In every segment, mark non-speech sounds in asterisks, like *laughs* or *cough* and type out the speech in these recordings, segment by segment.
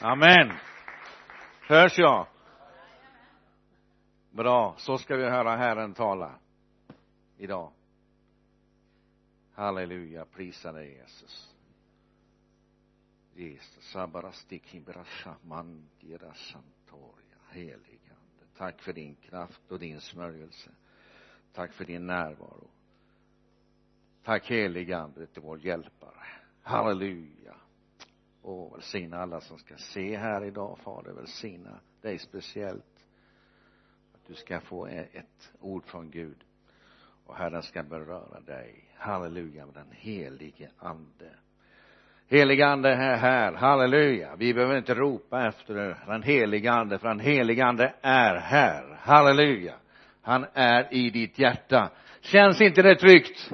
Amen. Hörs jag? Bra, så ska vi höra Herren tala idag. Halleluja, prisa dig Jesus. Jesus, sabarastikhibrasha mandira santoria, heligande. Tack för din kraft och din smörjelse. Tack för din närvaro. Tack heligande till vår hjälpare. Halleluja. Och välsigna alla som ska se här idag, Fader. Välsigna dig speciellt. Att du ska få e- ett ord från Gud. Och Herren ska beröra dig. Halleluja med den helige ande. Helige ande är här, halleluja. Vi behöver inte ropa efter den helige ande, för den helige ande är här. Halleluja. Han är i ditt hjärta. Känns inte det tryggt?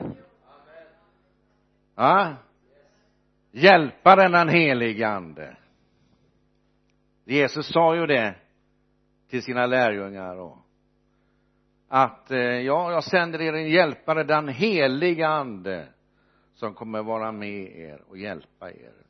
Ja? Hjälparen den helige ande. Jesus sa ju det till sina lärjungar och att eh, ja, jag sänder er en hjälpare, den heliga ande som kommer vara med er och hjälpa er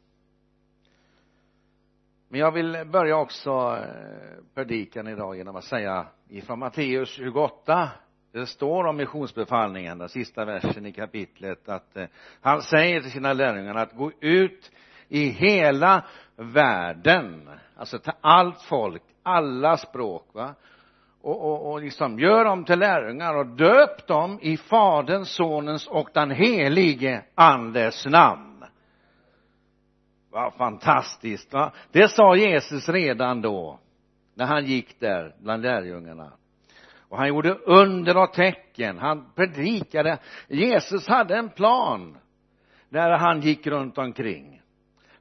men jag vill börja också eh, predikan idag genom att säga ifrån Matteus 28 det står om missionsbefallningen, den sista versen i kapitlet att eh, han säger till sina lärjungar att gå ut i hela världen. Alltså till allt folk, alla språk va? Och, och, och liksom gör dem till lärjungar och döp dem i faderns, sonens och den helige andes namn. Vad fantastiskt va? Det sa Jesus redan då när han gick där bland lärjungarna och han gjorde under och tecken. Han predikade. Jesus hade en plan när han gick runt omkring.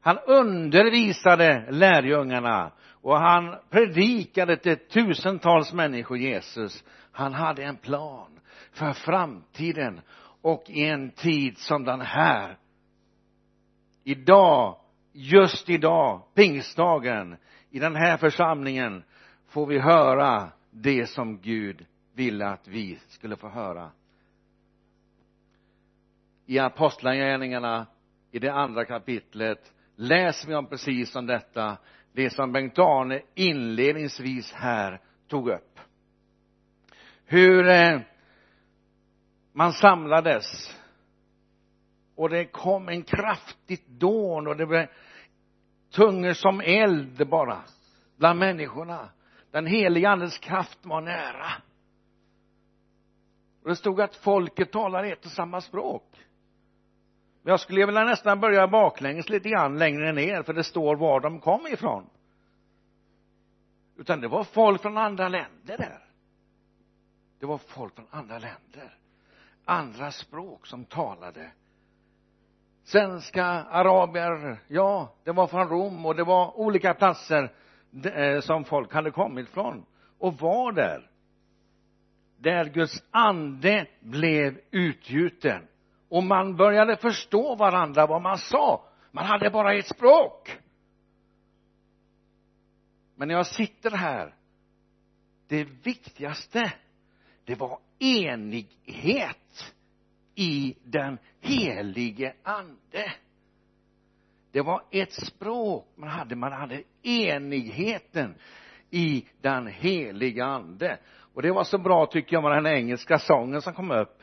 Han undervisade lärjungarna och han predikade till tusentals människor Jesus. Han hade en plan för framtiden och i en tid som den här. Idag just idag pingstdagen i den här församlingen får vi höra det som Gud ville att vi skulle få höra. I apostlagärningarna i det andra kapitlet läser vi om precis om detta det som Bengt-Arne inledningsvis här tog upp. Hur eh, man samlades. Och det kom en kraftigt dån och det blev tungor som eld bara bland människorna den heliga andens kraft var nära. Och det stod att folket talar ett och samma språk. Men jag skulle vilja nästan börja baklänges lite grann längre ner för det står var de kom ifrån. Utan det var folk från andra länder där. Det var folk från andra länder. Andra språk som talade. Svenska, araber, ja, det var från Rom och det var olika platser som folk hade kommit från och var där. Där Guds ande blev utgjuten. Och man började förstå varandra vad man sa. Man hade bara ett språk. Men när jag sitter här det viktigaste det var enighet i den helige ande det var ett språk man hade. Man hade enigheten i den heliga ande. Och det var så bra tycker jag med den engelska sången som kom upp.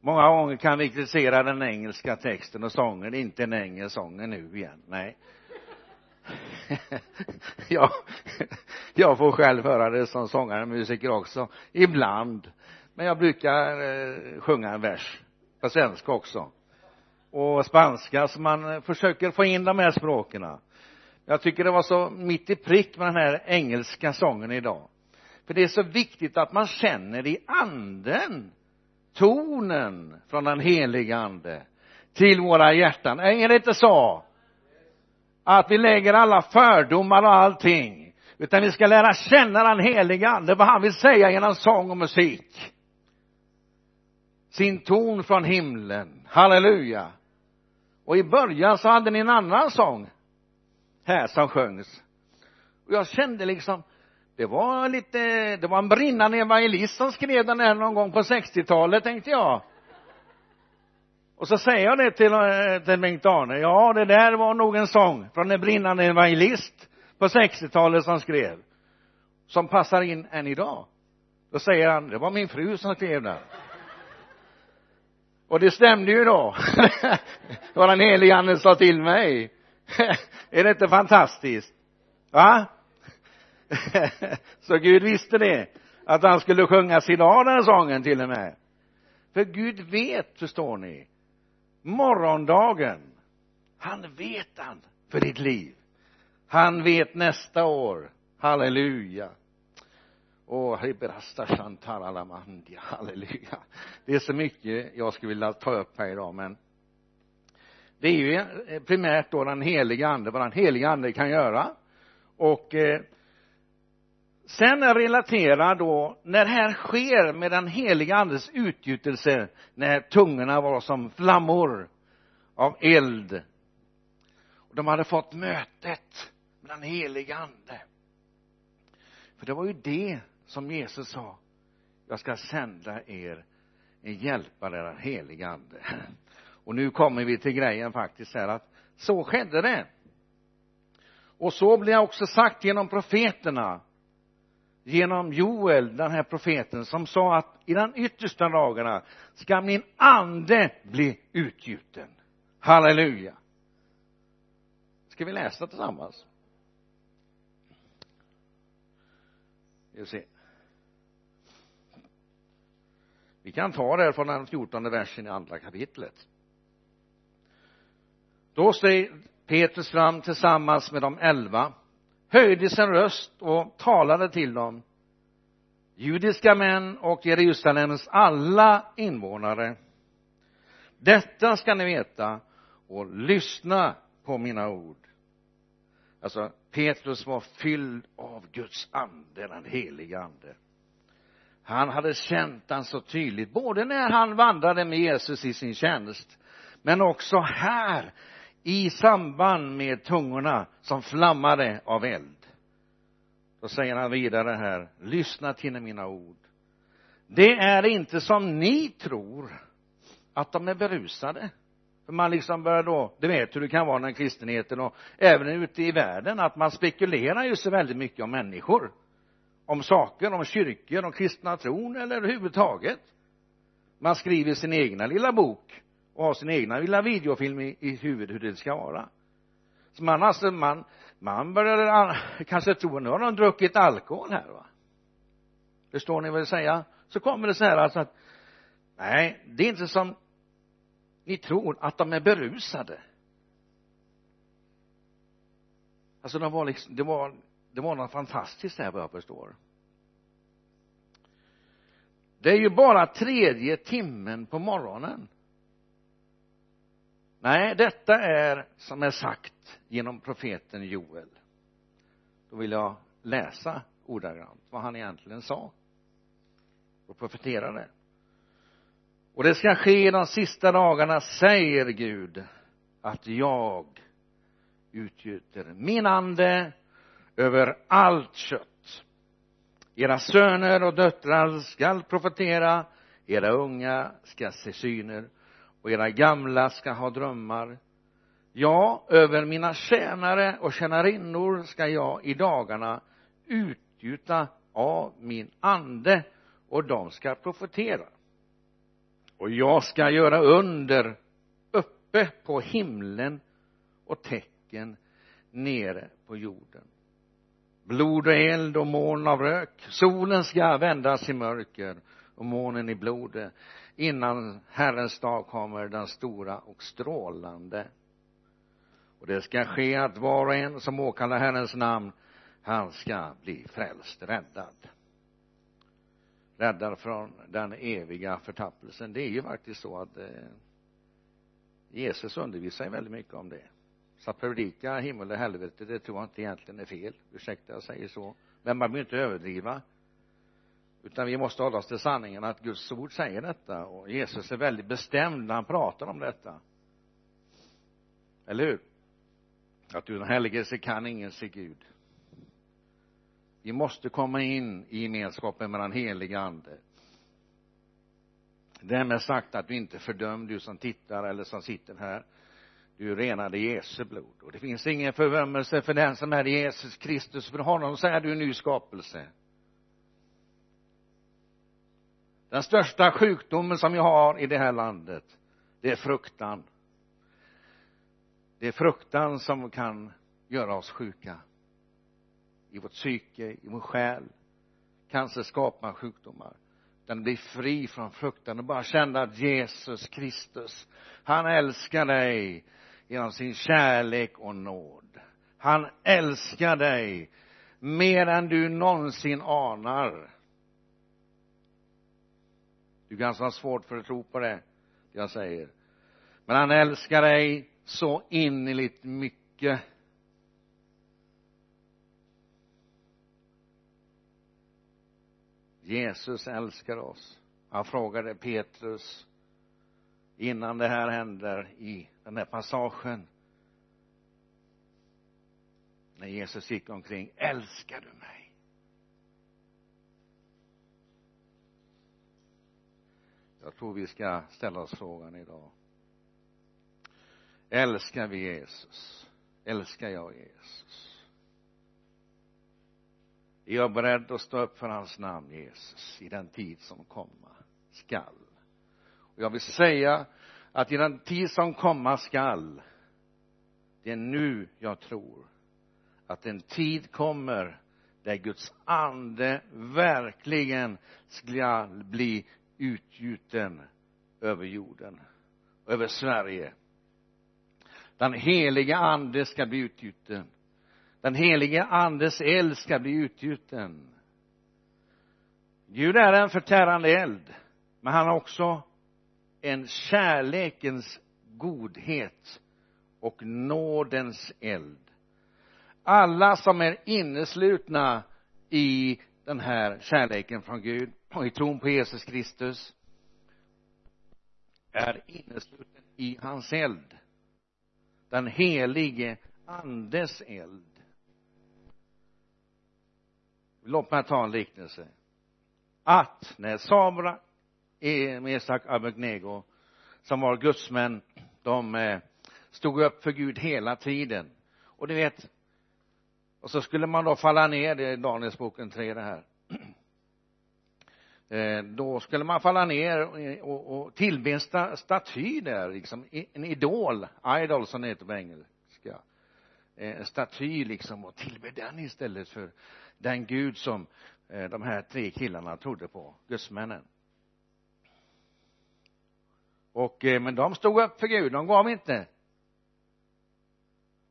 Många gånger kan vi kritisera den engelska texten och sången inte en engelsk sång nu igen. Nej. *laughs* Ja jag får själv höra det som sångare och musiker också ibland. Men jag brukar eh, sjunga en vers på svenska också och spanska så man försöker få in de här språken. Jag tycker det var så mitt i prick med den här engelska sången idag. För det är så viktigt att man känner i anden tonen från den heliga ande till våra hjärtan. Är det inte så? Att vi lägger alla fördomar och allting utan vi ska lära känna den heliga ande vad han vill säga genom sång och musik. Sin ton från himlen. Halleluja och i början så hade ni en annan sång. Här som sjöngs. Och jag kände liksom det var lite det var en brinnande evangelist som skrev den här någon gång på 60-talet tänkte jag. Och så säger jag det till, eh, till Bengt-Arne ja det där var nog en sång från en brinnande evangelist på 60-talet som skrev. Som passar in än idag. Då säger han det var min fru som skrev den och det stämde ju då. *laughs* Vad den helige Anden sa till mig. *laughs* Är det inte fantastiskt? Va? *laughs* Så Gud visste det. Att han skulle sjunga idag den sången till och med. För Gud vet förstår ni morgondagen. Han vet han för ditt liv. Han vet nästa år. Halleluja och hibrasta shantaralamandia halleluja. Det är så mycket jag skulle vilja ta upp här idag men det är ju primärt då den heliga ande vad den heliga ande kan göra. Och eh, sen relaterar då när det här sker med den heliga andes utgjutelse när tungorna var som flammor av eld. Och de hade fått mötet med den heliga ande. För det var ju det som Jesus sa jag ska sända er en hjälpare den helige ande. Och nu kommer vi till grejen faktiskt här att så skedde det. Och så blir också sagt genom profeterna genom Joel, den här profeten som sa att i den yttersta dagarna ska min ande bli utgjuten. Halleluja. Ska vi läsa tillsammans? Vi se. Vi kan ta det här från den fjortonde versen i andra kapitlet. Då steg Petrus fram tillsammans med de elva höjde sin röst och talade till dem judiska män och Jerusalems alla invånare. Detta ska ni veta och lyssna på mina ord. Alltså Petrus var fylld av Guds ande, den heliga ande han hade känt den så tydligt både när han vandrade med Jesus i sin tjänst men också här i samband med tungorna som flammade av eld. Då säger han vidare här lyssna till mina ord. Det är inte som ni tror att de är berusade. För man liksom börjar då, du vet hur det kan vara när kristenheten och även ute i världen att man spekulerar ju så väldigt mycket om människor om saker, om kyrkor, om kristna tron eller överhuvudtaget. Man skriver sin egna lilla bok och har sin egna lilla videofilm i, i huvudet hur det ska vara. Så man alltså man man börjar kanske tro nu har de druckit alkohol här va? Förstår ni vad jag säger? Så kommer det så här alltså att nej det är inte som ni tror att de är berusade. Alltså de var liksom det var det var något fantastiskt här vad jag förstår. Det är ju bara tredje timmen på morgonen. Nej detta är som är sagt genom profeten Joel. Då vill jag läsa ordagrant vad han egentligen sa. Och profeterade och det ska ske de sista dagarna säger Gud att jag utgjuter min ande över allt kött. Era söner och döttrar skall profetera era unga ska se syner och era gamla ska ha drömmar. Ja över mina tjänare och tjänarinnor ska jag i dagarna utgjuta av min ande och de ska profetera. Och jag ska göra under uppe på himlen och tecken nere på jorden blod och eld och moln av rök. Solen ska vändas i mörker och månen i blod. Innan Herrens dag kommer den stora och strålande. Och det ska ske att var och en som åkallar Herrens namn han ska bli frälst, räddad. Räddad från den eviga förtappelsen. Det är ju faktiskt så att eh, Jesus undervisar väldigt mycket om det så att predika himmel och helvete det tror jag inte egentligen är fel. Ursäkta jag säger så. Men man behöver inte överdriva. Utan vi måste hålla oss till sanningen att Guds ord säger detta. Och Jesus är väldigt bestämd när han pratar om detta. Eller hur? Att utan helgelse kan ingen se Gud. Vi måste komma in i gemenskapen med den helige ande. Därmed sagt att du inte fördömd du som tittar eller som sitter här du renade Jesu blod. Och det finns ingen förvömmelse för den som är Jesus Kristus. För honom så är du en ny skapelse. Den största sjukdomen som jag har i det här landet det är fruktan. Det är fruktan som kan göra oss sjuka. I vårt psyke, i vår själ. Cancer skapar sjukdomar. Utan bli fri från fruktan och bara känna att Jesus Kristus han älskar dig genom sin kärlek och nåd. Han älskar dig mer än du någonsin anar. Du kanske har svårt för att tro på det jag säger. Men han älskar dig så innerligt mycket. Jesus älskar oss. Han frågade Petrus innan det här händer i den här passagen. När Jesus gick omkring älskar du mig? Jag tror vi ska ställa oss frågan idag. Älskar vi Jesus? Älskar jag Jesus? Är jag beredd att stå upp för hans namn Jesus i den tid som komma skall? Och jag vill säga att i den tid som komma skall det är nu jag tror att en tid kommer där Guds ande verkligen ska bli utgjuten över jorden över Sverige. Den heliga ande ska bli utgjuten. Den helige andes eld ska bli utgjuten. Gud är en förtärande eld men han har också en kärlekens godhet och nådens eld. Alla som är inneslutna i den här kärleken från Gud och i tron på Jesus Kristus är innesluten i hans eld. Den helige andes eld. Låt mig ta en liknelse. Att när Sabra Mesak Abednego som var gudsmän de eh, stod upp för Gud hela tiden. Och du vet och så skulle man då falla ner det är Danielsboken 3 det här. *clears throat* Eh, då skulle man falla ner och, och tillbe en staty där liksom en idol idol som det heter på engelska. Eh, en staty liksom och tillbe den istället för den gud som de här tre killarna trodde på gudsmännen och eh, men de stod upp för Gud de gav inte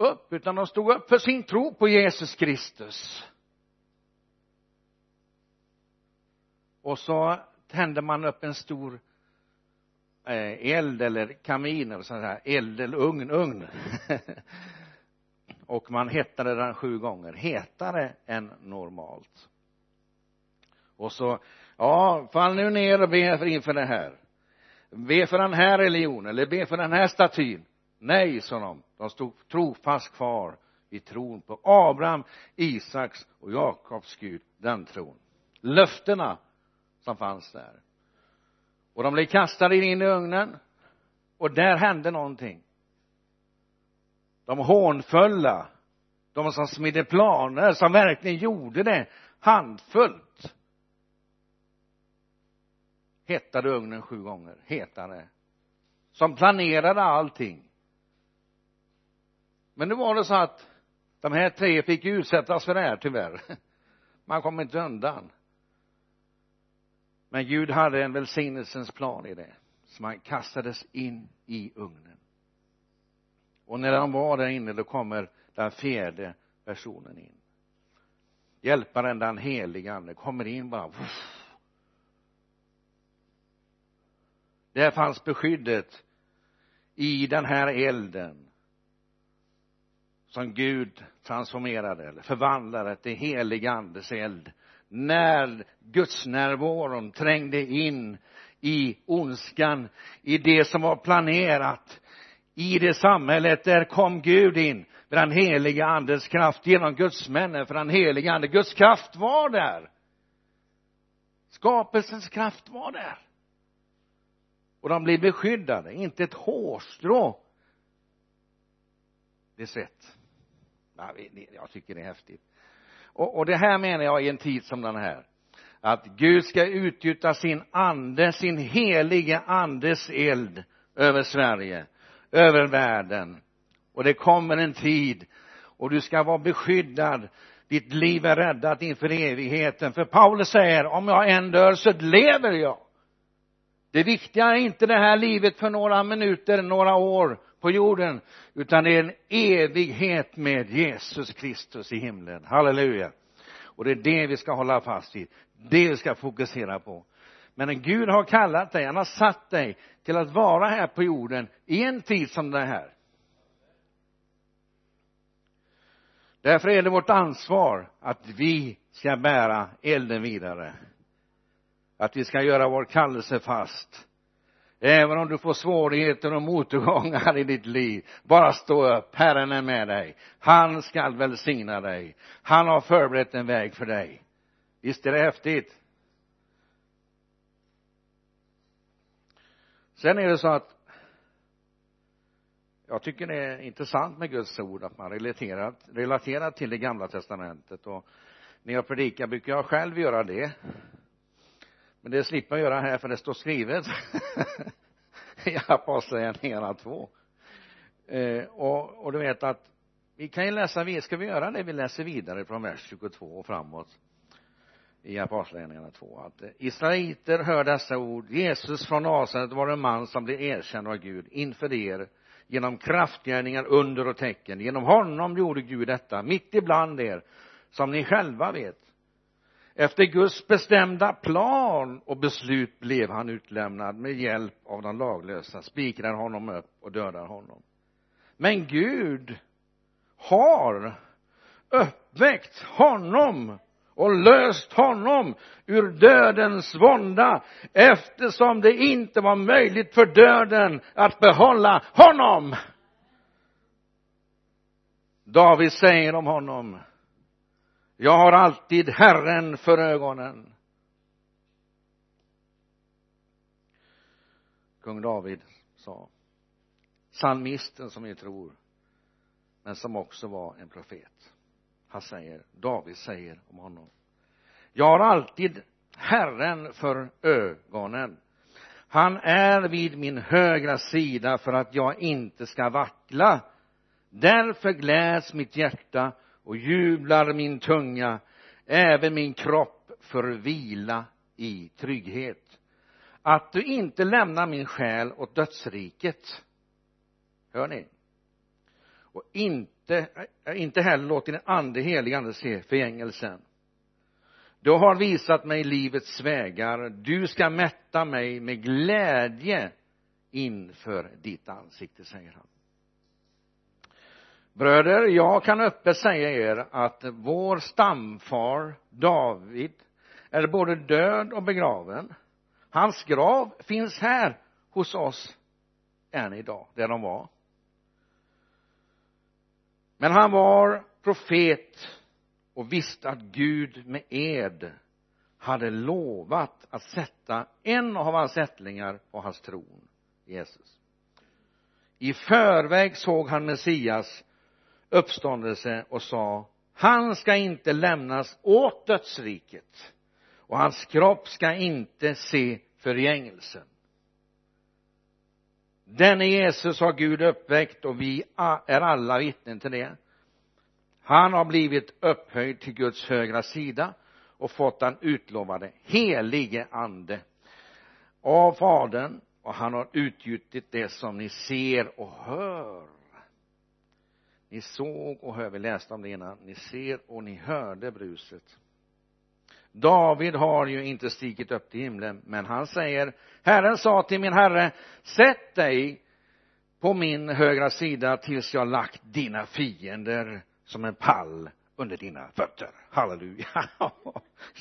upp utan de stod upp för sin tro på Jesus Kristus. Och så tände man upp en stor eh, eld eller kamin eller sån här eld eller ugn, ugn. *laughs* Och man hettade den sju gånger. Hetare än normalt. Och så ja fall nu ner och be inför det här be för den här religionen eller be för den här statyn. Nej sa de. De stod trofast kvar i tron på Abraham, Isaks och Jakobs Gud den tron. Löftena som fanns där. Och de blev kastade in i ugnen. Och där hände någonting. De hånfulla de som smidde planer som verkligen gjorde det handfullt hettade ugnen sju gånger hetare som planerade allting. Men nu var det så att de här tre fick utsättas för det här tyvärr. *laughs* Man kom inte undan. Men Gud hade en välsignelsens plan i det så man kastades in i ugnen. Och när han var där inne då kommer den fjärde personen in. Hjälparen den helige ande kommer in bara där fanns beskyddet i den här elden som Gud transformerade eller förvandlade till helig andes eld. När gudsnärvaron trängde in i ondskan i det som var planerat i det samhället där kom Gud in med den heliga andens kraft genom gudsmännen för den heliga ande. Guds kraft var där. Skapelsens kraft var där och de blir beskyddade inte ett hårstrå. Det är svett. Jag tycker det är häftigt. Och, och det här menar jag i en tid som den här. Att Gud ska utgjuta sin ande, sin helige andes eld över Sverige, över världen. Och det kommer en tid och du ska vara beskyddad. Ditt liv är räddat inför evigheten. För Paulus säger om jag än dör så lever jag det viktiga är inte det här livet för några minuter, några år på jorden utan det är en evighet med Jesus Kristus i himlen. Halleluja. Och det är det vi ska hålla fast vid. Det vi ska fokusera på. Men Gud har kallat dig, han har satt dig till att vara här på jorden i en tid som den här. Därför är det vårt ansvar att vi ska bära elden vidare att vi ska göra vår kallelse fast. Även om du får svårigheter och motgångar i ditt liv bara stå upp. Herren är med dig. Han skall välsigna dig. Han har förberett en väg för dig. Visst är det häftigt? Sen är det så att jag tycker det är intressant med Guds ord att man relaterar, relaterar till det gamla testamentet. Och när jag predikar brukar jag själv göra det men det slipper jag göra här för det står skrivet *laughs* i apostlagärningarna 2 eh, och, och du vet att vi kan ju läsa vidare, ska vi göra det? Vi läser vidare från vers 22 och framåt i apostlagärningarna 2 att eh, israeliter hör dessa ord. Jesus från Nasaret var en man som blev erkänd av Gud inför er genom kraftgärningar under och tecken. Genom honom gjorde Gud detta mitt ibland er som ni själva vet efter Guds bestämda plan och beslut blev han utlämnad med hjälp av de laglösa, spikrar honom upp och dödar honom. Men Gud har uppväckt honom och löst honom ur dödens vånda eftersom det inte var möjligt för döden att behålla honom. David säger om honom jag har alltid Herren för ögonen. Kung David sa psalmisten som vi tror men som också var en profet. Han säger David säger om honom jag har alltid Herren för ögonen. Han är vid min högra sida för att jag inte ska vackla. Därför gläds mitt hjärta och jublar min tunga. Även min kropp för vila i trygghet. Att du inte lämnar min själ åt dödsriket. Hör ni? Och inte, eh, inte heller låter din ande helig ande se förgängelsen. Du har visat mig livets vägar. Du ska mätta mig med glädje inför ditt ansikte säger han bröder jag kan öppet säga er att vår stamfar David är både död och begraven. Hans grav finns här hos oss än idag där de var. Men han var profet och visste att Gud med ed hade lovat att sätta en av hans ättlingar på hans tron Jesus. I förväg såg han Messias uppståndelse och sa han ska inte lämnas åt dödsriket och hans kropp ska inte se förgängelsen. Denne Jesus har Gud uppväckt och vi är alla vittnen till det. Han har blivit upphöjd till Guds högra sida och fått den utlovade helige ande av fadern och han har utgjutit det som ni ser och hör ni såg och hör, vi läste om det innan, ni ser och ni hörde bruset. David har ju inte stigit upp till himlen men han säger Herren sa till min herre sätt dig på min högra sida tills jag lagt dina fiender som en pall under dina fötter. Halleluja. *laughs*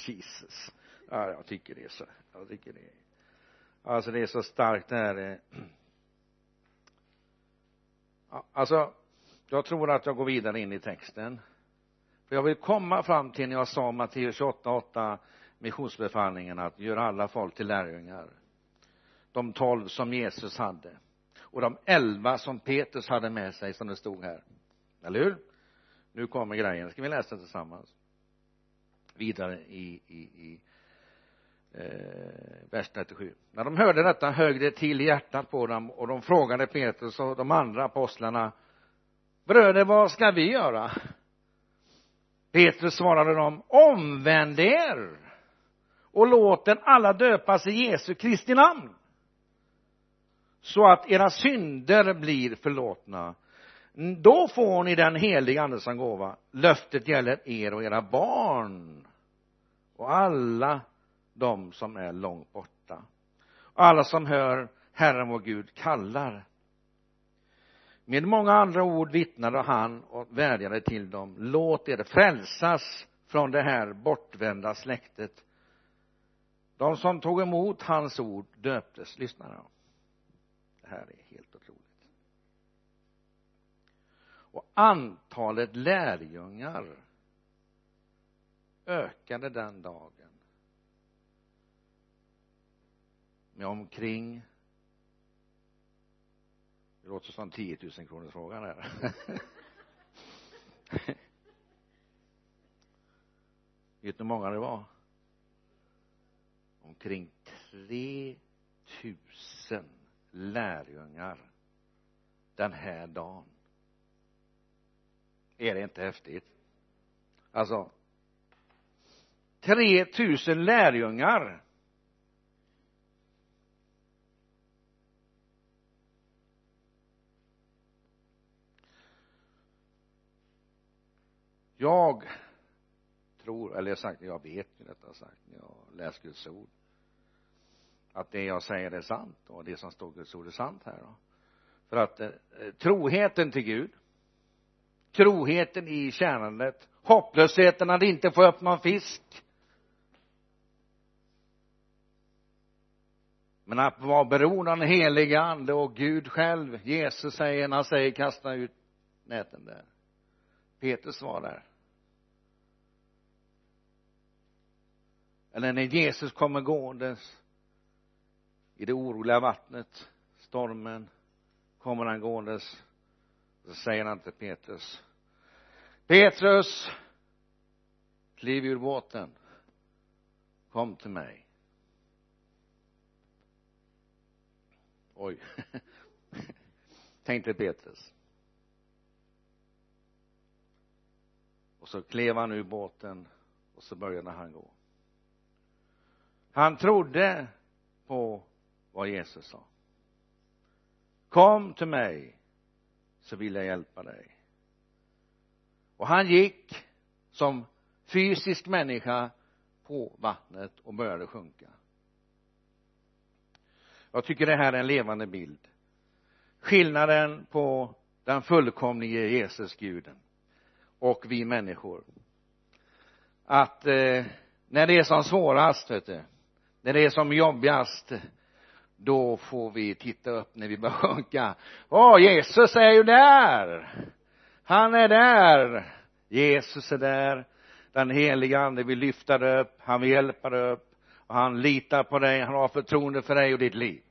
Jesus. Ja jag tycker det är så jag tycker det är alltså det är så starkt det här eh, *clears throat* alltså jag tror att jag går vidare in i texten. För jag vill komma fram till när jag sa Matteus 28, 8 missionsbefallningen att göra alla folk till lärjungar. De tolv som Jesus hade. Och de elva som Petrus hade med sig som det stod här. Eller hur? Nu kommer grejen. Ska vi läsa tillsammans? Vidare i, i, i eh, vers 37 när de hörde detta högg det till i hjärtat på dem och de frågade Petrus och de andra apostlarna bröder vad ska vi göra? Petrus svarade dem omvänd er och låt den alla döpas i Jesu Kristi namn så att era synder blir förlåtna. Då får ni den heliga ande som gåva. Löftet gäller er och era barn och alla de som är långt borta. Alla som hör Herren vår Gud kallar med många andra ord vittnade han och vädjade till dem låt er frälsas från det här bortvända släktet. De som tog emot hans ord döptes lyssna då. det här är helt otroligt. Och antalet lärjungar ökade den dagen. Med omkring det låter som 10 000 kronors frågan här *laughs* vet du hur många det var? Omkring 3 000 lärjungar den här dagen. Är det inte häftigt? Alltså 3 000 lärjungar jag tror, eller jag sagt, jag vet ju detta sagt när jag läst Guds ord att det jag säger är sant och det som står i Guds ord är sant här då. För att eh, troheten till Gud troheten i tjänandet hopplösheten att inte få upp någon fisk. Men att vara beroende av den heliga ande och Gud själv Jesus säger när han säger kasta ut näten där. Petrus svarar. Eller när Jesus kommer gåendes i det oroliga vattnet stormen kommer han gåendes så säger han till Petrus Petrus kliv ur båten. Kom till mig. Oj. *laughs* Tänkte Petrus. Och så klev han ur båten och så började han gå han trodde på vad Jesus sa. Kom till mig så vill jag hjälpa dig. Och han gick som fysisk människa på vattnet och började sjunka. Jag tycker det här är en levande bild. Skillnaden på den fullkomlige Jesus guden och vi människor. Att eh, när det är som svårast vet du när det är som jobbigast då får vi titta upp när vi börjar sjunka. Åh Jesus är ju där! Han är där! Jesus är där. Den heliga ande vill lyfta dig upp han vill hjälpa dig upp och han litar på dig han har förtroende för dig och ditt liv.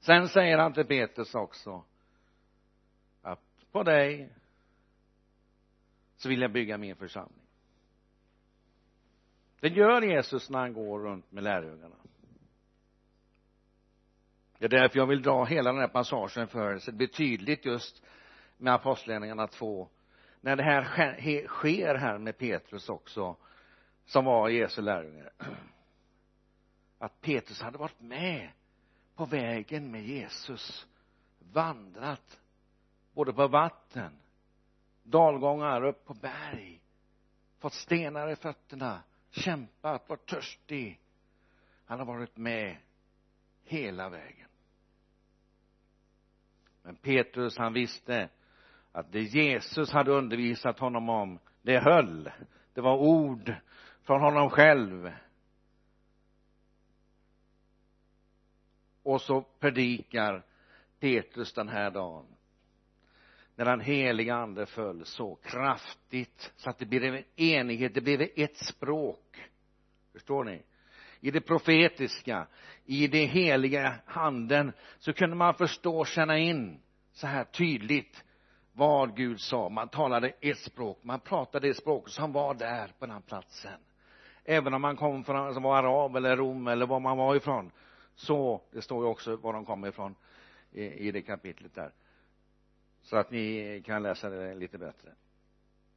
Sen säger han till Petrus också att på dig så vill jag bygga min församling det gör Jesus när han går runt med lärjungarna. Det är därför jag vill dra hela den här passagen för så det blir tydligt just med apostlagärningarna 2 när det här sker här med Petrus också som var Jesu lärjunge att Petrus hade varit med på vägen med Jesus vandrat både på vatten dalgångar upp på berg fått stenar i fötterna kämpat, varit törstig. Han har varit med hela vägen. Men Petrus han visste att det Jesus hade undervisat honom om det höll. Det var ord från honom själv. Och så predikar Petrus den här dagen när den heliga ande föll så kraftigt så att det blev en enighet, det blev ett språk. Förstår ni? I det profetiska i det heliga handen så kunde man förstå, och känna in så här tydligt vad Gud sa. Man talade ett språk man pratade det språk som var där på den platsen. Även om man kom från, som var arab eller rom eller var man var ifrån så det står ju också var de kom ifrån i, i det kapitlet där så att ni kan läsa det lite bättre.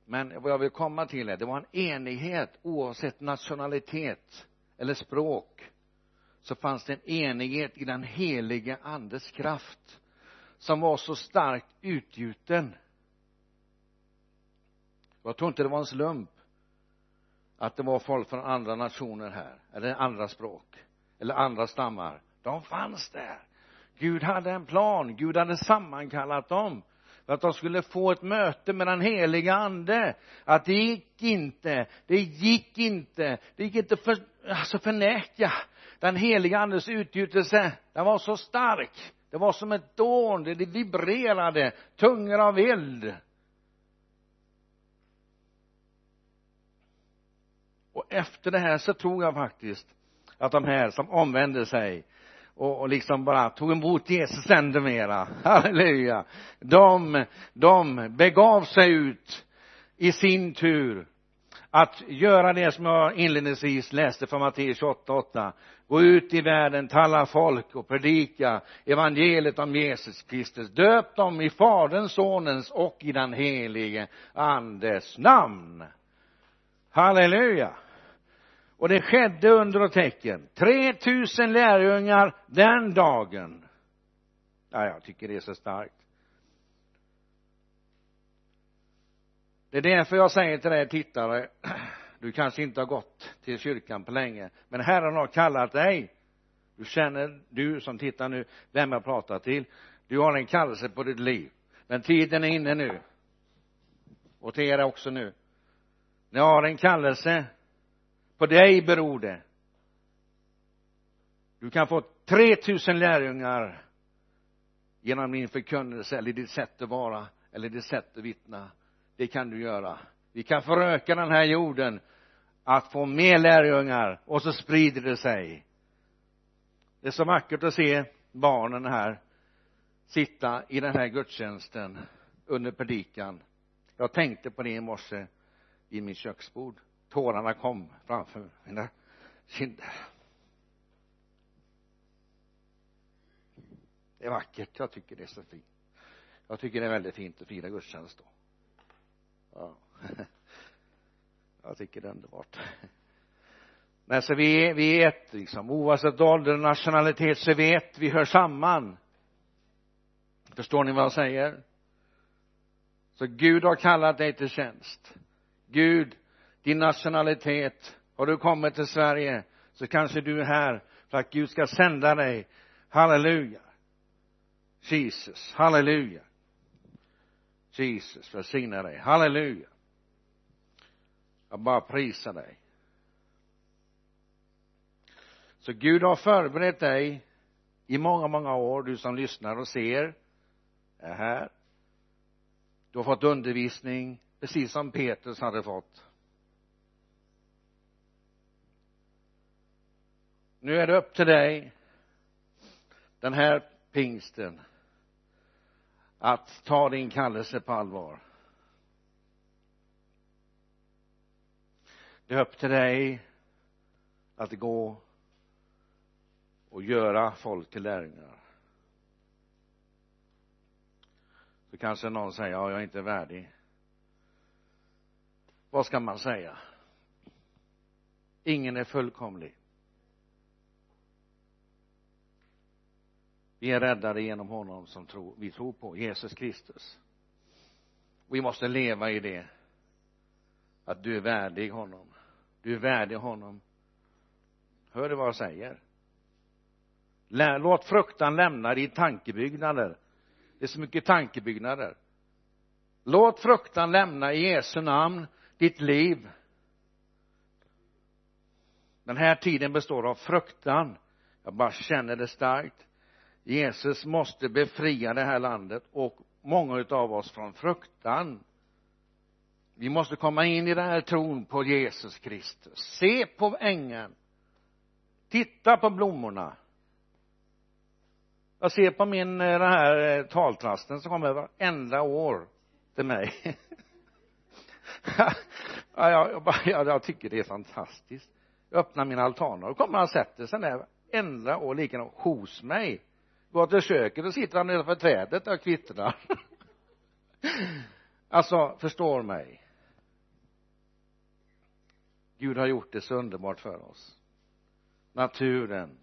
Men vad jag vill komma till är det var en enighet oavsett nationalitet eller språk så fanns det en enighet i den helige andes kraft som var så starkt utgjuten. Jag tror inte det var en slump att det var folk från andra nationer här eller andra språk eller andra stammar. De fanns där. Gud hade en plan Gud hade sammankallat dem för att de skulle få ett möte med den heliga ande. Att det gick inte det gick inte det gick inte för, alltså förneka den heliga andes utgjutelse. Den var så stark det var som ett dån det vibrerade tungor av eld. Och efter det här så tror jag faktiskt att de här som omvände sig och, och liksom bara tog emot Jesus ännu mera. *laughs* Halleluja. De de begav sig ut i sin tur. Att göra det som jag inledningsvis läste från Matteus 28.8 gå ut i världen, tala folk och predika evangeliet om Jesus Kristus. Döp dem i faderns, sonens och i den helige andes namn. Halleluja och det skedde under och tecken. 3000 lärjungar den dagen. Ja, jag tycker det är så starkt. Det är därför jag säger till dig tittare *clears throat* du kanske inte har gått till kyrkan på länge men Herren har kallat dig. Du känner, du som tittar nu, vem jag pratar till. Du har en kallelse på ditt liv. Men tiden är inne nu. Och till er också nu. Ni har en kallelse på dig beror det. Du kan få 3000 lärjungar genom din förkunnelse eller ditt sätt att vara eller ditt sätt att vittna. Det kan du göra. Vi kan föröka den här jorden att få mer lärjungar och så sprider det sig. Det är så vackert att se barnen här sitta i den här gudstjänsten under predikan. Jag tänkte på det i morse vid mitt köksbord tårarna kom framför mina kinder. Det är vackert. Jag tycker det är så fint. Jag tycker det är väldigt fint att fira gudstjänst då. Ja. *laughs* Jag tycker det är underbart. Men så vi, vi är ett liksom oavsett ålder och nationalitet så vet vi hör samman. Förstår ni vad jag säger? Så Gud har kallat dig till tjänst. Gud din nationalitet. Har du kommit till Sverige så kanske du är här för att Gud ska sända dig. Halleluja. Jesus halleluja. Jesus välsigna dig. Halleluja. Jag bara prisar dig. Så Gud har förberett dig i många, många år, du som lyssnar och ser är här. Du har fått undervisning precis som Petrus hade fått. Nu är det upp till dig den här pingsten att ta din kallelse på allvar. Det är upp till dig att gå och göra folk till lärjungar. Så kanske någon säger ja jag är inte värdig. Vad ska man säga? Ingen är fullkomlig. Vi är räddade genom honom som tro, vi tror på Jesus Kristus. Vi måste leva i det att du är värdig honom. Du är värdig honom. Hör du vad jag säger? Låt fruktan lämna i tankebyggnader. Det är så mycket tankebyggnader. Låt fruktan lämna i Jesu namn ditt liv. Den här tiden består av fruktan. Jag bara känner det starkt. Jesus måste befria det här landet och många utav oss från fruktan. Vi måste komma in i den här tron på Jesus Kristus. Se på ängen titta på blommorna. Jag ser på min eh, den här eh, taltrasten som kommer varenda år till mig. *laughs* Ja, jag, jag, jag, jag tycker det är fantastiskt. Jag öppnar min altan och kommer han och sätter sig där varenda år, likadant hos mig går till köket och sitter han nedanför trädet och kvittrar. *laughs* Alltså förstår mig. Gud har gjort det så underbart för oss. Naturen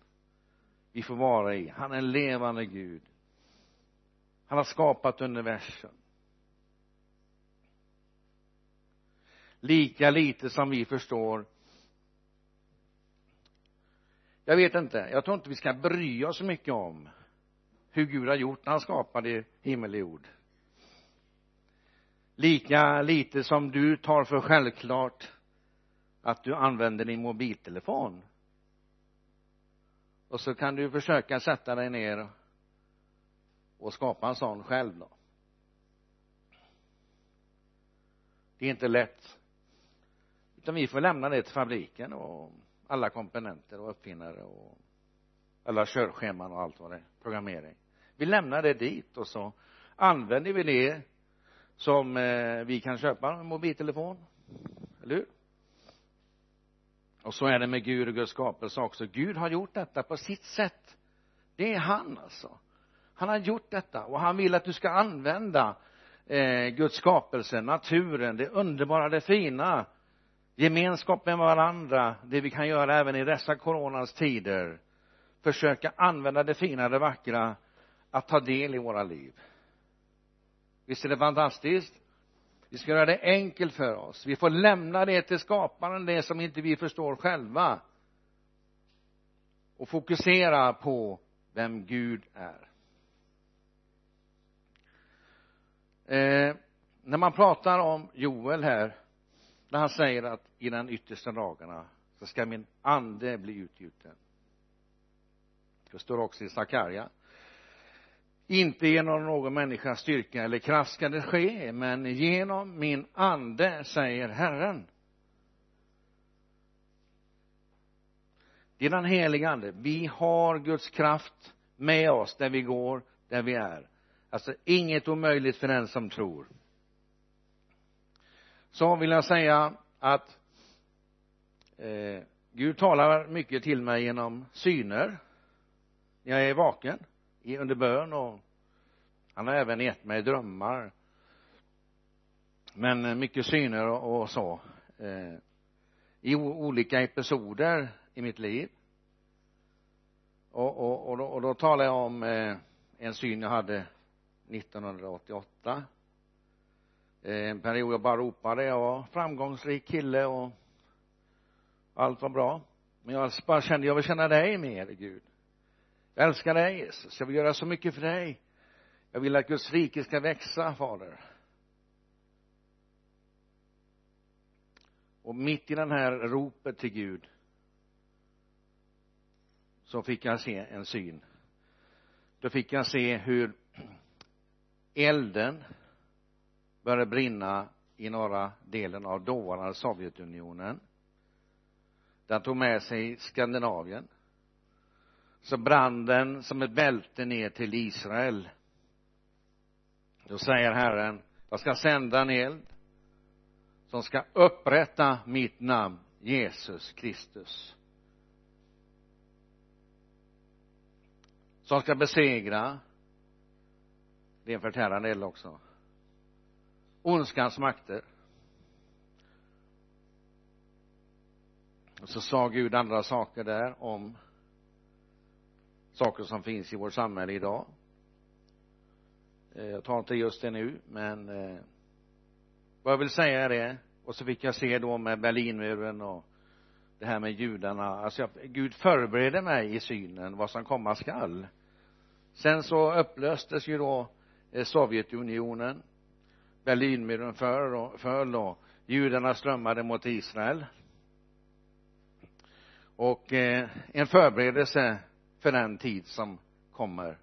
vi får vara i. Han är en levande Gud. Han har skapat universum. Lika lite som vi förstår. Jag vet inte. Jag tror inte vi ska bry oss så mycket om hur Gud har gjort när han skapade himmel och jord. Lika lite som du tar för självklart att du använder din mobiltelefon. Och så kan du försöka sätta dig ner och skapa en sån själv då. Det är inte lätt. Utan vi får lämna det till fabriken och alla komponenter och uppfinnare och alla körscheman och allt vad det är. Programmering vi lämnar det dit och så använder vi det som eh, vi kan köpa en mobiltelefon eller hur? Och så är det med Gud och Guds skapelse också. Gud har gjort detta på sitt sätt. Det är han alltså. Han har gjort detta och han vill att du ska använda eh, Guds skapelse, naturen, det underbara, det fina gemenskap med varandra det vi kan göra även i dessa coronans tider. Försöka använda det fina, det vackra att ta del i våra liv. Visst är det fantastiskt? Vi ska göra det enkelt för oss. Vi får lämna det till skaparen det som inte vi förstår själva och fokusera på vem Gud är. Eh, när man pratar om Joel här när han säger att i den yttersta dagarna så ska min ande bli utgjuten. Det står också i Sakarja inte genom någon människas styrka eller kraft ska det ske men genom min ande säger Herren. Det är den heliga ande. Vi har Guds kraft med oss där vi går där vi är. Alltså inget omöjligt för den som tror. Så vill jag säga att eh, Gud talar mycket till mig genom syner. Jag är vaken under bön och han har även gett mig drömmar. Men eh, mycket syner och, och så eh, i olika episoder i mitt liv. Och, och, och, då, och då talar jag om eh, en syn jag hade 1988 eh, en period jag bara ropade. Jag var framgångsrik kille och allt var bra. Men jag bara kände jag vill känna dig mer Gud jag älskar dig Jesus. Jag vill göra så mycket för dig. Jag vill att Guds rike ska växa fader. Och mitt i den här ropet till Gud så fick jag se en syn. Då fick jag se hur elden började brinna i norra delen av dåvarande Sovjetunionen. Den tog med sig Skandinavien så brann den som ett bälte ner till Israel. Då säger Herren jag ska sända en eld som ska upprätta mitt namn Jesus Kristus. Som ska besegra det är en förtärande eld också ondskans makter. Och så sa Gud andra saker där om saker som finns i vårt samhälle idag. Eh, jag tar inte just det nu men eh, vad jag vill säga är det och så fick jag se då med Berlinmuren och det här med judarna. Alltså jag, Gud förberedde mig i synen vad som komma skall. Sen så upplöstes ju då eh, Sovjetunionen. Berlinmuren föll och, föll och judarna strömmade mot Israel. Och eh, en förberedelse för den tid som kommer.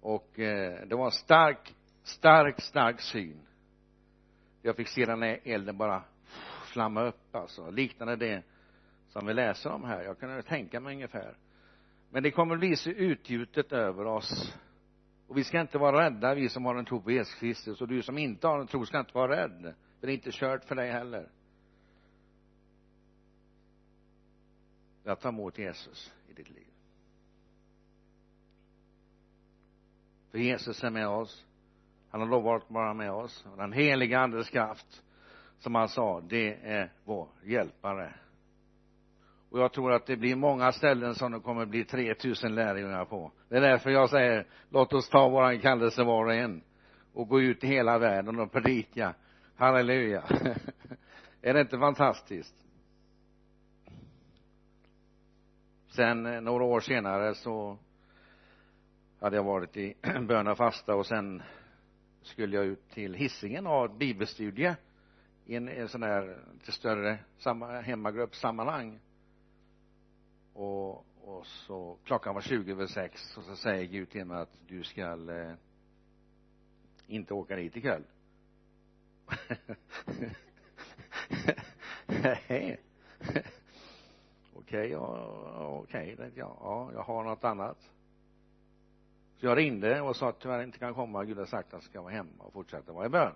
Och eh, det var en stark stark stark syn. Jag fick se den här elden bara flamma upp alltså. Liknande det som vi läser om här. Jag kunde tänka mig ungefär. Men det kommer bli så utgjutet över oss. Och vi ska inte vara rädda vi som har en tro på Jesus Kristus. Och du som inte har en tro ska inte vara rädd. För det är inte kört för dig heller. Att ta emot Jesus i ditt liv. För Jesus är med oss. Han har lovat att vara med oss. Och den heliga andes kraft som han sa det är vår hjälpare. Och jag tror att det blir många ställen som det kommer bli 3000 lärjungar på. Det är därför jag säger låt oss ta våran kallelse var och en och gå ut i hela världen och predika. Halleluja. *laughs* Är det inte fantastiskt? Sen eh, några år senare så hade jag varit i *clears throat* bön och fasta och sen skulle jag ut till hissingen och ha ett bibelstudie i en, en sån där lite större samma, hemmagruppssammanhang. Och, och så klockan var 20 över sex och så säger Gud till mig att du ska eh, inte åka dit ikväll. *laughs* Nej okej ja, okej okay, ja, jag har något annat. Så jag ringde och sa att tyvärr inte kan komma. Gud har sagt att jag ska vara hemma och fortsätta vara i bön.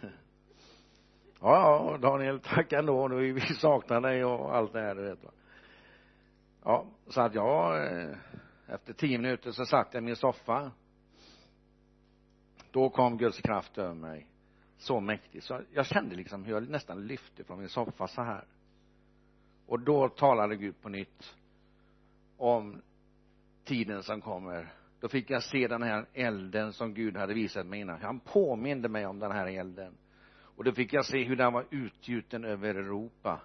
*laughs* Ja, ja Daniel tack ändå. Nu vi saknar dig och allt det här du vet va. Ja så att jag eh, efter tio minuter så satt jag i min soffa. Då kom Guds kraft över mig så mäktigt. Så jag kände liksom hur jag nästan lyfte från min soffa så här och då talade Gud på nytt om tiden som kommer. Då fick jag se den här elden som Gud hade visat mig innan. Han påminde mig om den här elden. Och då fick jag se hur den var utgjuten över Europa.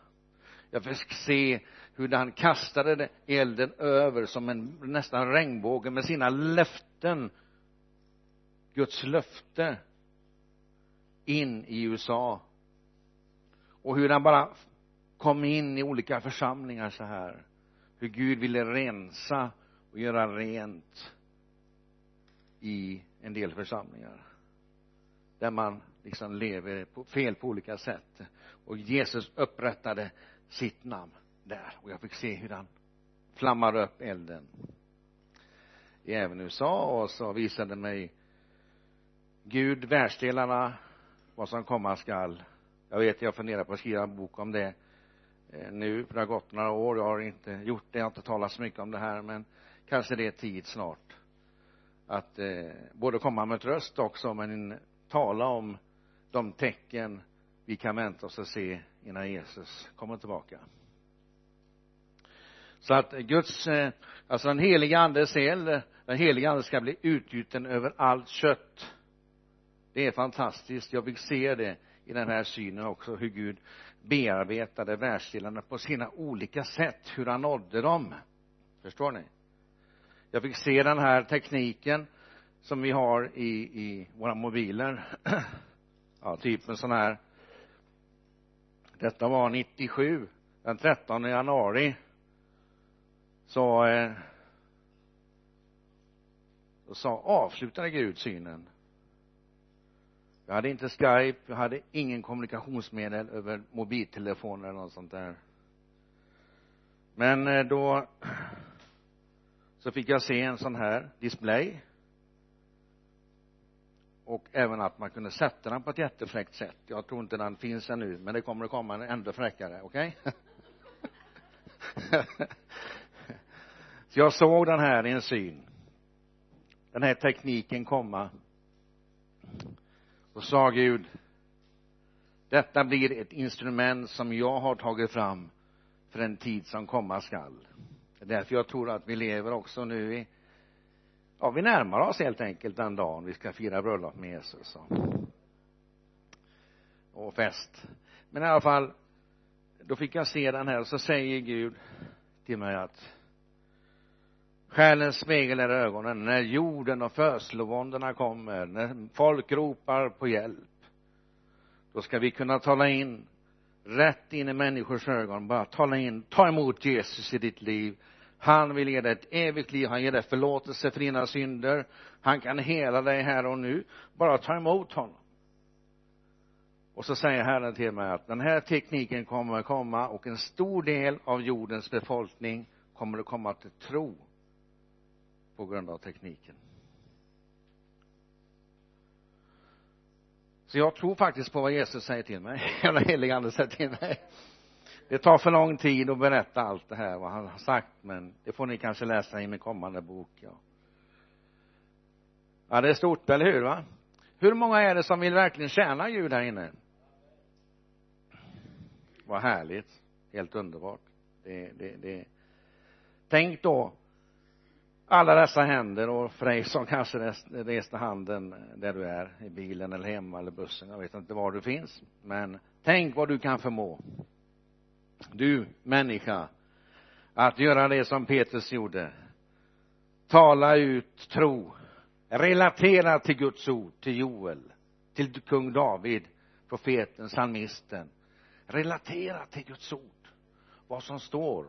Jag fick se hur han kastade elden över som en nästan regnbåge med sina löften. Guds löfte in i USA. Och hur han bara kom in i olika församlingar så här. Hur Gud ville rensa och göra rent i en del församlingar. Där man liksom lever på fel på olika sätt. Och Jesus upprättade sitt namn där. Och jag fick se hur han flammade upp elden. I även USA och så visade mig Gud världsdelarna vad som komma skall. Jag vet jag funderar på att skriva en bok om det. Eh, nu för det har gått några år jag har inte gjort det jag har inte talat så mycket om det här men kanske det är tid snart att eh, både komma med tröst också men tala om de tecken vi kan vänta oss att se innan Jesus kommer tillbaka. Så att Guds, eh, alltså den heliga andes eld, den heliga ande ska bli utgjuten över allt kött. Det är fantastiskt. Jag vill se det i den här synen också hur Gud bearbetade världsdelarna på sina olika sätt hur han nådde dem. Förstår ni? Jag fick se den här tekniken som vi har i, i våra mobiler. *clears throat* Ja typ en sån här. Detta var 97 den 13 januari så eh, då sa avslutade Gud synen jag hade inte skype jag hade ingen kommunikationsmedel över mobiltelefon eller något sånt där. Men eh, då så fick jag se en sån här display. Och även att man kunde sätta den på ett jättefräckt sätt. Jag tror inte den finns ännu men det kommer att komma en ännu fräckare okej? Okay? *laughs* så jag såg den här i en syn. Den här tekniken komma och sa Gud detta blir ett instrument som jag har tagit fram för en tid som komma skall. Det är därför jag tror att vi lever också nu i ja vi närmar oss helt enkelt den dagen vi ska fira bröllop med Jesus och, och fest. Men i alla fall då fick jag se den här och så säger Gud till mig att själens spegel är ögonen. När jorden och födslovåndorna kommer när folk ropar på hjälp då ska vi kunna tala in rätt in i människors ögon. Bara tala in ta emot Jesus i ditt liv. Han vill ge dig ett evigt liv. Han ger dig förlåtelse för dina synder. Han kan hela dig här och nu. Bara ta emot honom. Och så säger Herren till mig att den här tekniken kommer att komma och en stor del av jordens befolkning kommer att komma till tro på grund av tekniken. Så jag tror faktiskt på vad Jesus säger till mig. *laughs* Eller helig ande säger till mig. Det tar för lång tid att berätta allt det här vad han har sagt men det får ni kanske läsa i min kommande bok ja. Ja det är stort eller hur va? Hur många är det som vill verkligen tjäna Gud här inne? Vad härligt. Helt underbart. Det, det, det. Tänk då alla dessa händer och för dig som kanske reste handen där du är i bilen eller hemma eller bussen jag vet inte var du finns men tänk vad du kan förmå. Du människa att göra det som Petrus gjorde. Tala ut tro. Relatera till Guds ord till Joel till kung David profeten psalmisten. Relatera till Guds ord. Vad som står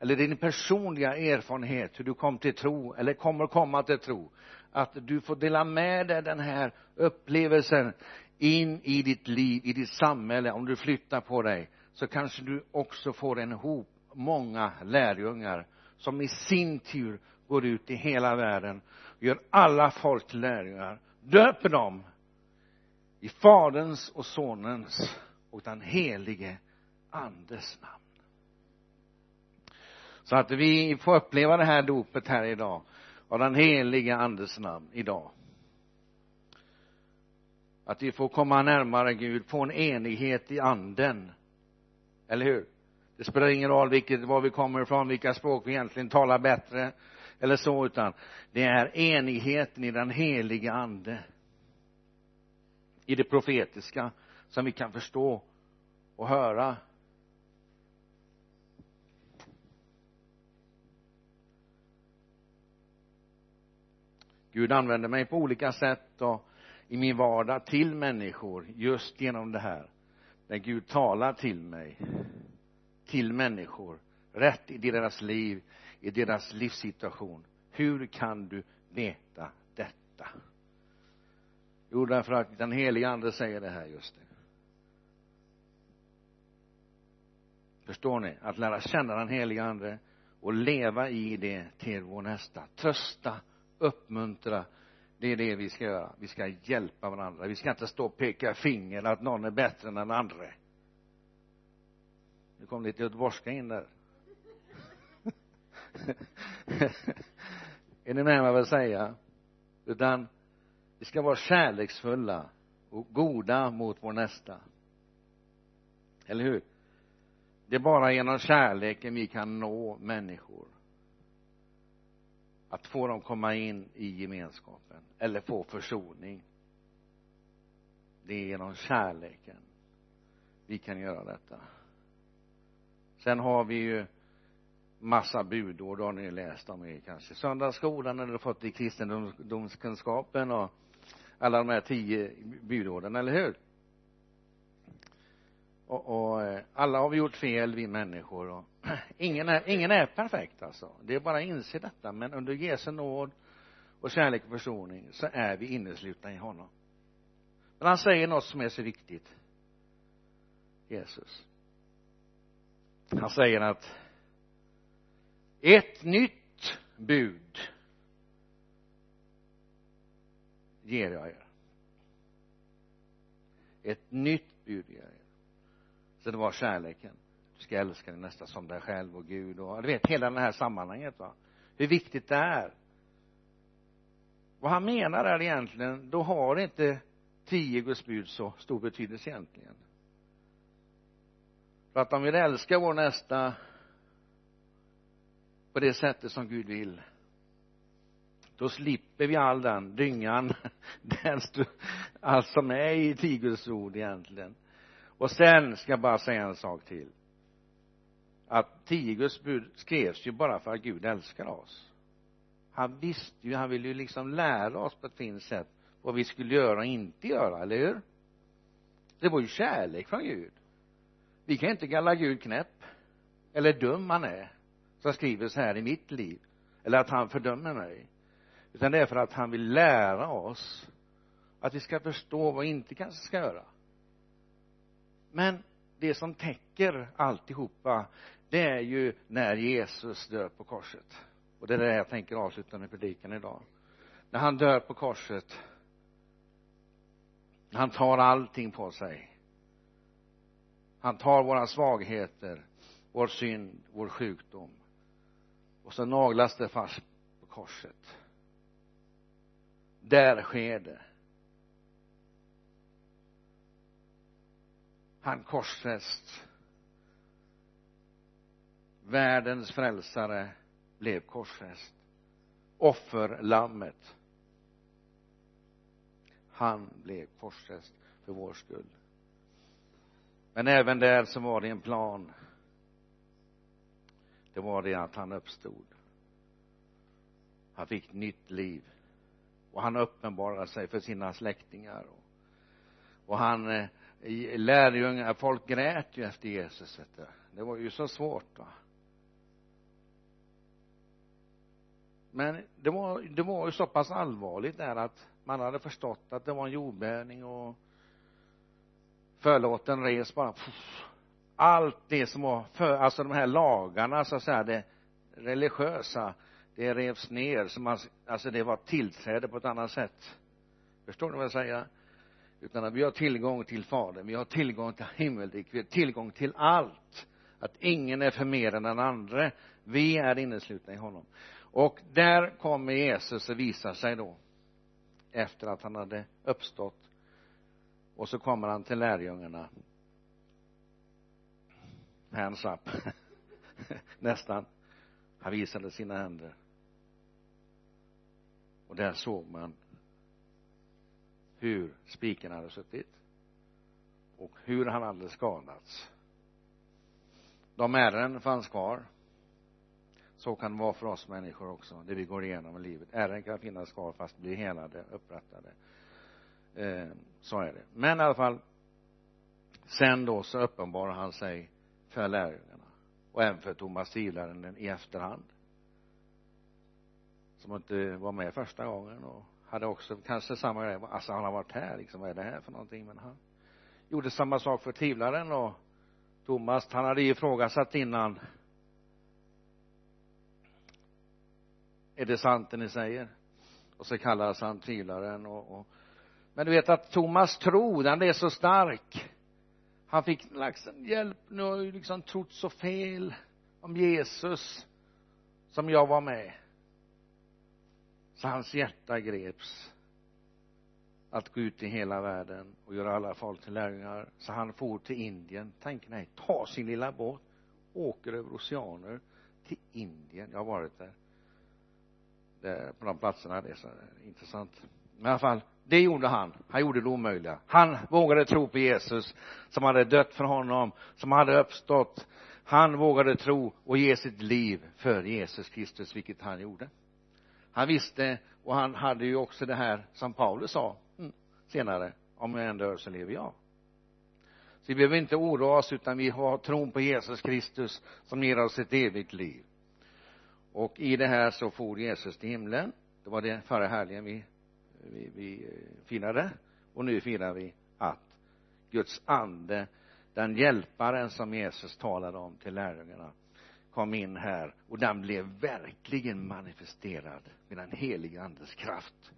eller din personliga erfarenhet hur du kom till tro eller kommer komma till tro. Att du får dela med dig den här upplevelsen in i ditt liv, i ditt samhälle. Om du flyttar på dig så kanske du också får en hop många lärjungar som i sin tur går ut i hela världen gör alla folk till lärjungar döper dem i faderns och sonens och den helige andes namn så att vi får uppleva det här dopet här idag. Av den helige andes namn idag. Att vi får komma närmare Gud, få en enighet i anden. Eller hur? Det spelar ingen roll vilket, var vi kommer ifrån, vilka språk vi egentligen talar bättre eller så utan det är enigheten i den helige ande. I det profetiska som vi kan förstå och höra. Gud använder mig på olika sätt och i min vardag till människor just genom det här. När Gud talar till mig till människor rätt i deras liv i deras livssituation. Hur kan du veta detta? Jo därför att den helige ande säger det här just nu. Förstår ni? Att lära känna den helige ande och leva i det till vår nästa. Trösta uppmuntra. Det är det vi ska göra. Vi ska hjälpa varandra. Vi ska inte stå och peka finger att någon är bättre än den andra Nu kom lite göteborgska in där. *laughs* Är ni med vad jag vill säga? Utan vi ska vara kärleksfulla och goda mot vår nästa. Eller hur? Det är bara genom kärleken vi kan nå människor att få dem komma in i gemenskapen eller få försoning. Det är genom kärleken vi kan göra detta. Sen har vi ju massa budord har ni läst om i kanske söndagsskolan eller fått i kristendomskunskapen och alla de här tio budorden, eller hur? Och, och eh, alla har vi gjort fel vi människor och *clears throat* ingen är, ingen är perfekt alltså. Det är bara att inse detta men under Jesu nåd och kärlek och försoning så är vi inneslutna i honom. Men han säger något som är så viktigt. Jesus. Han säger att ett nytt bud ger jag er. Ett nytt bud ger jag er så det var kärleken. Du ska älska din nästa som dig själv och Gud och du vet hela det här sammanhanget va. Hur viktigt det är. Vad han menar är egentligen då har inte tio Guds bud så stor betydelse egentligen. För att om vi älskar vår nästa på det sättet som Gud vill då slipper vi all den dyngan *laughs* den allt som är i tio Guds ord egentligen och sen ska jag bara säga en sak till. Att tio Guds bud skrevs ju bara för att Gud älskar oss. Han visste ju, han ville ju liksom lära oss på ett fint sätt vad vi skulle göra och inte göra, eller hur? Det var ju kärlek från Gud. Vi kan inte galla Gud knäpp eller dum han är som skriver så här i mitt liv eller att han fördömer mig. Utan det är för att han vill lära oss att vi ska förstå vad vi inte kanske ska göra men det som täcker alltihopa det är ju när Jesus dör på korset. Och det är det jag tänker avsluta med predikan idag. När han dör på korset han tar allting på sig. Han tar våra svagheter vår synd, vår sjukdom. Och så naglas det fast på korset. Där sker det. Han korsfäst. Världens frälsare blev korsfäst. Offerlammet. Han blev korsfäst för vår skull. Men även där så var det en plan. Det var det att han uppstod. Han fick nytt liv. Och han uppenbarade sig för sina släktingar. Och, och han eh, lärjungar, folk grät ju efter Jesus vet du. Det var ju så svårt va. Men det var, det var ju så pass allvarligt där att man hade förstått att det var en jordbävning och förlåten res bara allt det som var för, alltså de här lagarna så att säga det religiösa det revs ner så man, alltså det var tillträde på ett annat sätt. Förstår ni vad jag säger? Utan att vi har tillgång till fadern vi har tillgång till himmelriket vi har tillgång till allt. Att ingen är för mer än den andra vi är inneslutna i honom. Och där kommer Jesus och visar sig då efter att han hade uppstått. Och så kommer han till lärjungarna. Hands *laughs* up nästan. Han visade sina händer. Och där såg man hur spiken hade suttit och hur han hade skadats. De ärren fanns kvar så kan det vara för oss människor också det vi går igenom i livet. Ärren kan finnas kvar fast bli helade, upprättade. Eh, så är det. Men i alla fall sen då så uppenbarar han sig för lärjungarna och även för Thomas Silaren i efterhand som inte var med första gången och hade också kanske samma grej. Alltså han har varit här liksom vad är det här för någonting? Men han gjorde samma sak för tvivlaren och Thomas. Han hade ifrågasatt innan. Är det sant det ni säger? Och så kallades han tvivlaren och, och men du vet att Thomas tro den är så stark. Han fick liksom hjälp nu har ju liksom trott så fel om Jesus som jag var med så hans hjärta greps att gå ut i hela världen och göra alla folk till lärjungar så han for till Indien. Tänk nej ta sin lilla båt åker över oceaner till Indien. Jag har varit där. Det, på de platserna det är så intressant. Men i alla fall det gjorde han. Han gjorde det omöjliga. Han vågade tro på Jesus som hade dött för honom som hade uppstått. Han vågade tro och ge sitt liv för Jesus Kristus vilket han gjorde han visste och han hade ju också det här som Paulus sa mm, senare om jag ändå dör så lever jag. Så vi behöver inte oroa oss utan vi har tron på Jesus Kristus som ger oss ett evigt liv. Och i det här så for Jesus till himlen. Det var det förra helgen vi, vi, vi eh, firade. Och nu firar vi att Guds ande den hjälparen som Jesus talade om till lärjungarna kom in här och den blev verkligen manifesterad med den helige andes kraft.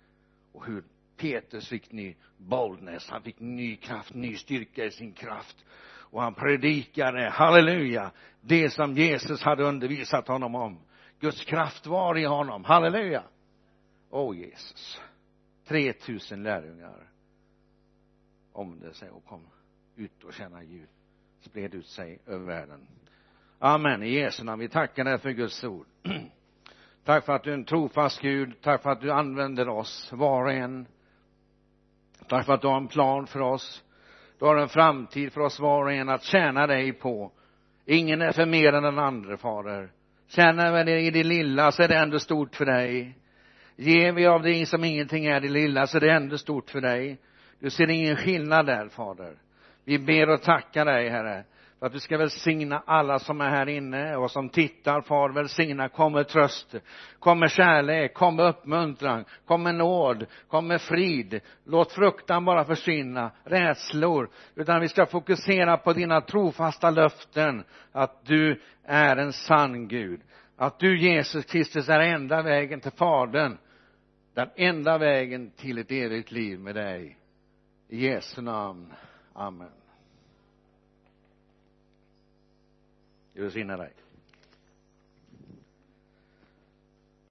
Och hur Petrus fick ny boldness, han fick ny kraft, ny styrka i sin kraft. Och han predikade, halleluja, det som Jesus hade undervisat honom om. Guds kraft var i honom, halleluja. Åh oh, Jesus 3000 lärjungar. Omvände sig och kom ut och tjäna Gud spred ut sig över världen amen. I Jesu namn. Vi tackar dig för Guds ord. *clears throat* Tack för att du är en trofast Gud. Tack för att du använder oss var och en. Tack för att du har en plan för oss. Du har en framtid för oss var och en att tjäna dig på. Ingen är för mer än den andra fader. Känner vi det i det lilla så är det ändå stort för dig. Ger vi av det som ingenting är det lilla så är det ändå stort för dig. Du ser ingen skillnad där fader. Vi ber och tackar dig herre för att du ska välsigna alla som är här inne och som tittar. Far välsigna. Kom med tröst. Kom med kärlek. Kom med uppmuntran. Kom med nåd. Kom med frid. Låt fruktan bara försvinna. Rädslor. Utan vi ska fokusera på dina trofasta löften. Att du är en sann Gud. Att du Jesus Kristus är enda vägen till fadern. Den enda vägen till ett evigt liv med dig. I Jesu namn. Amen. Gud välsigne dig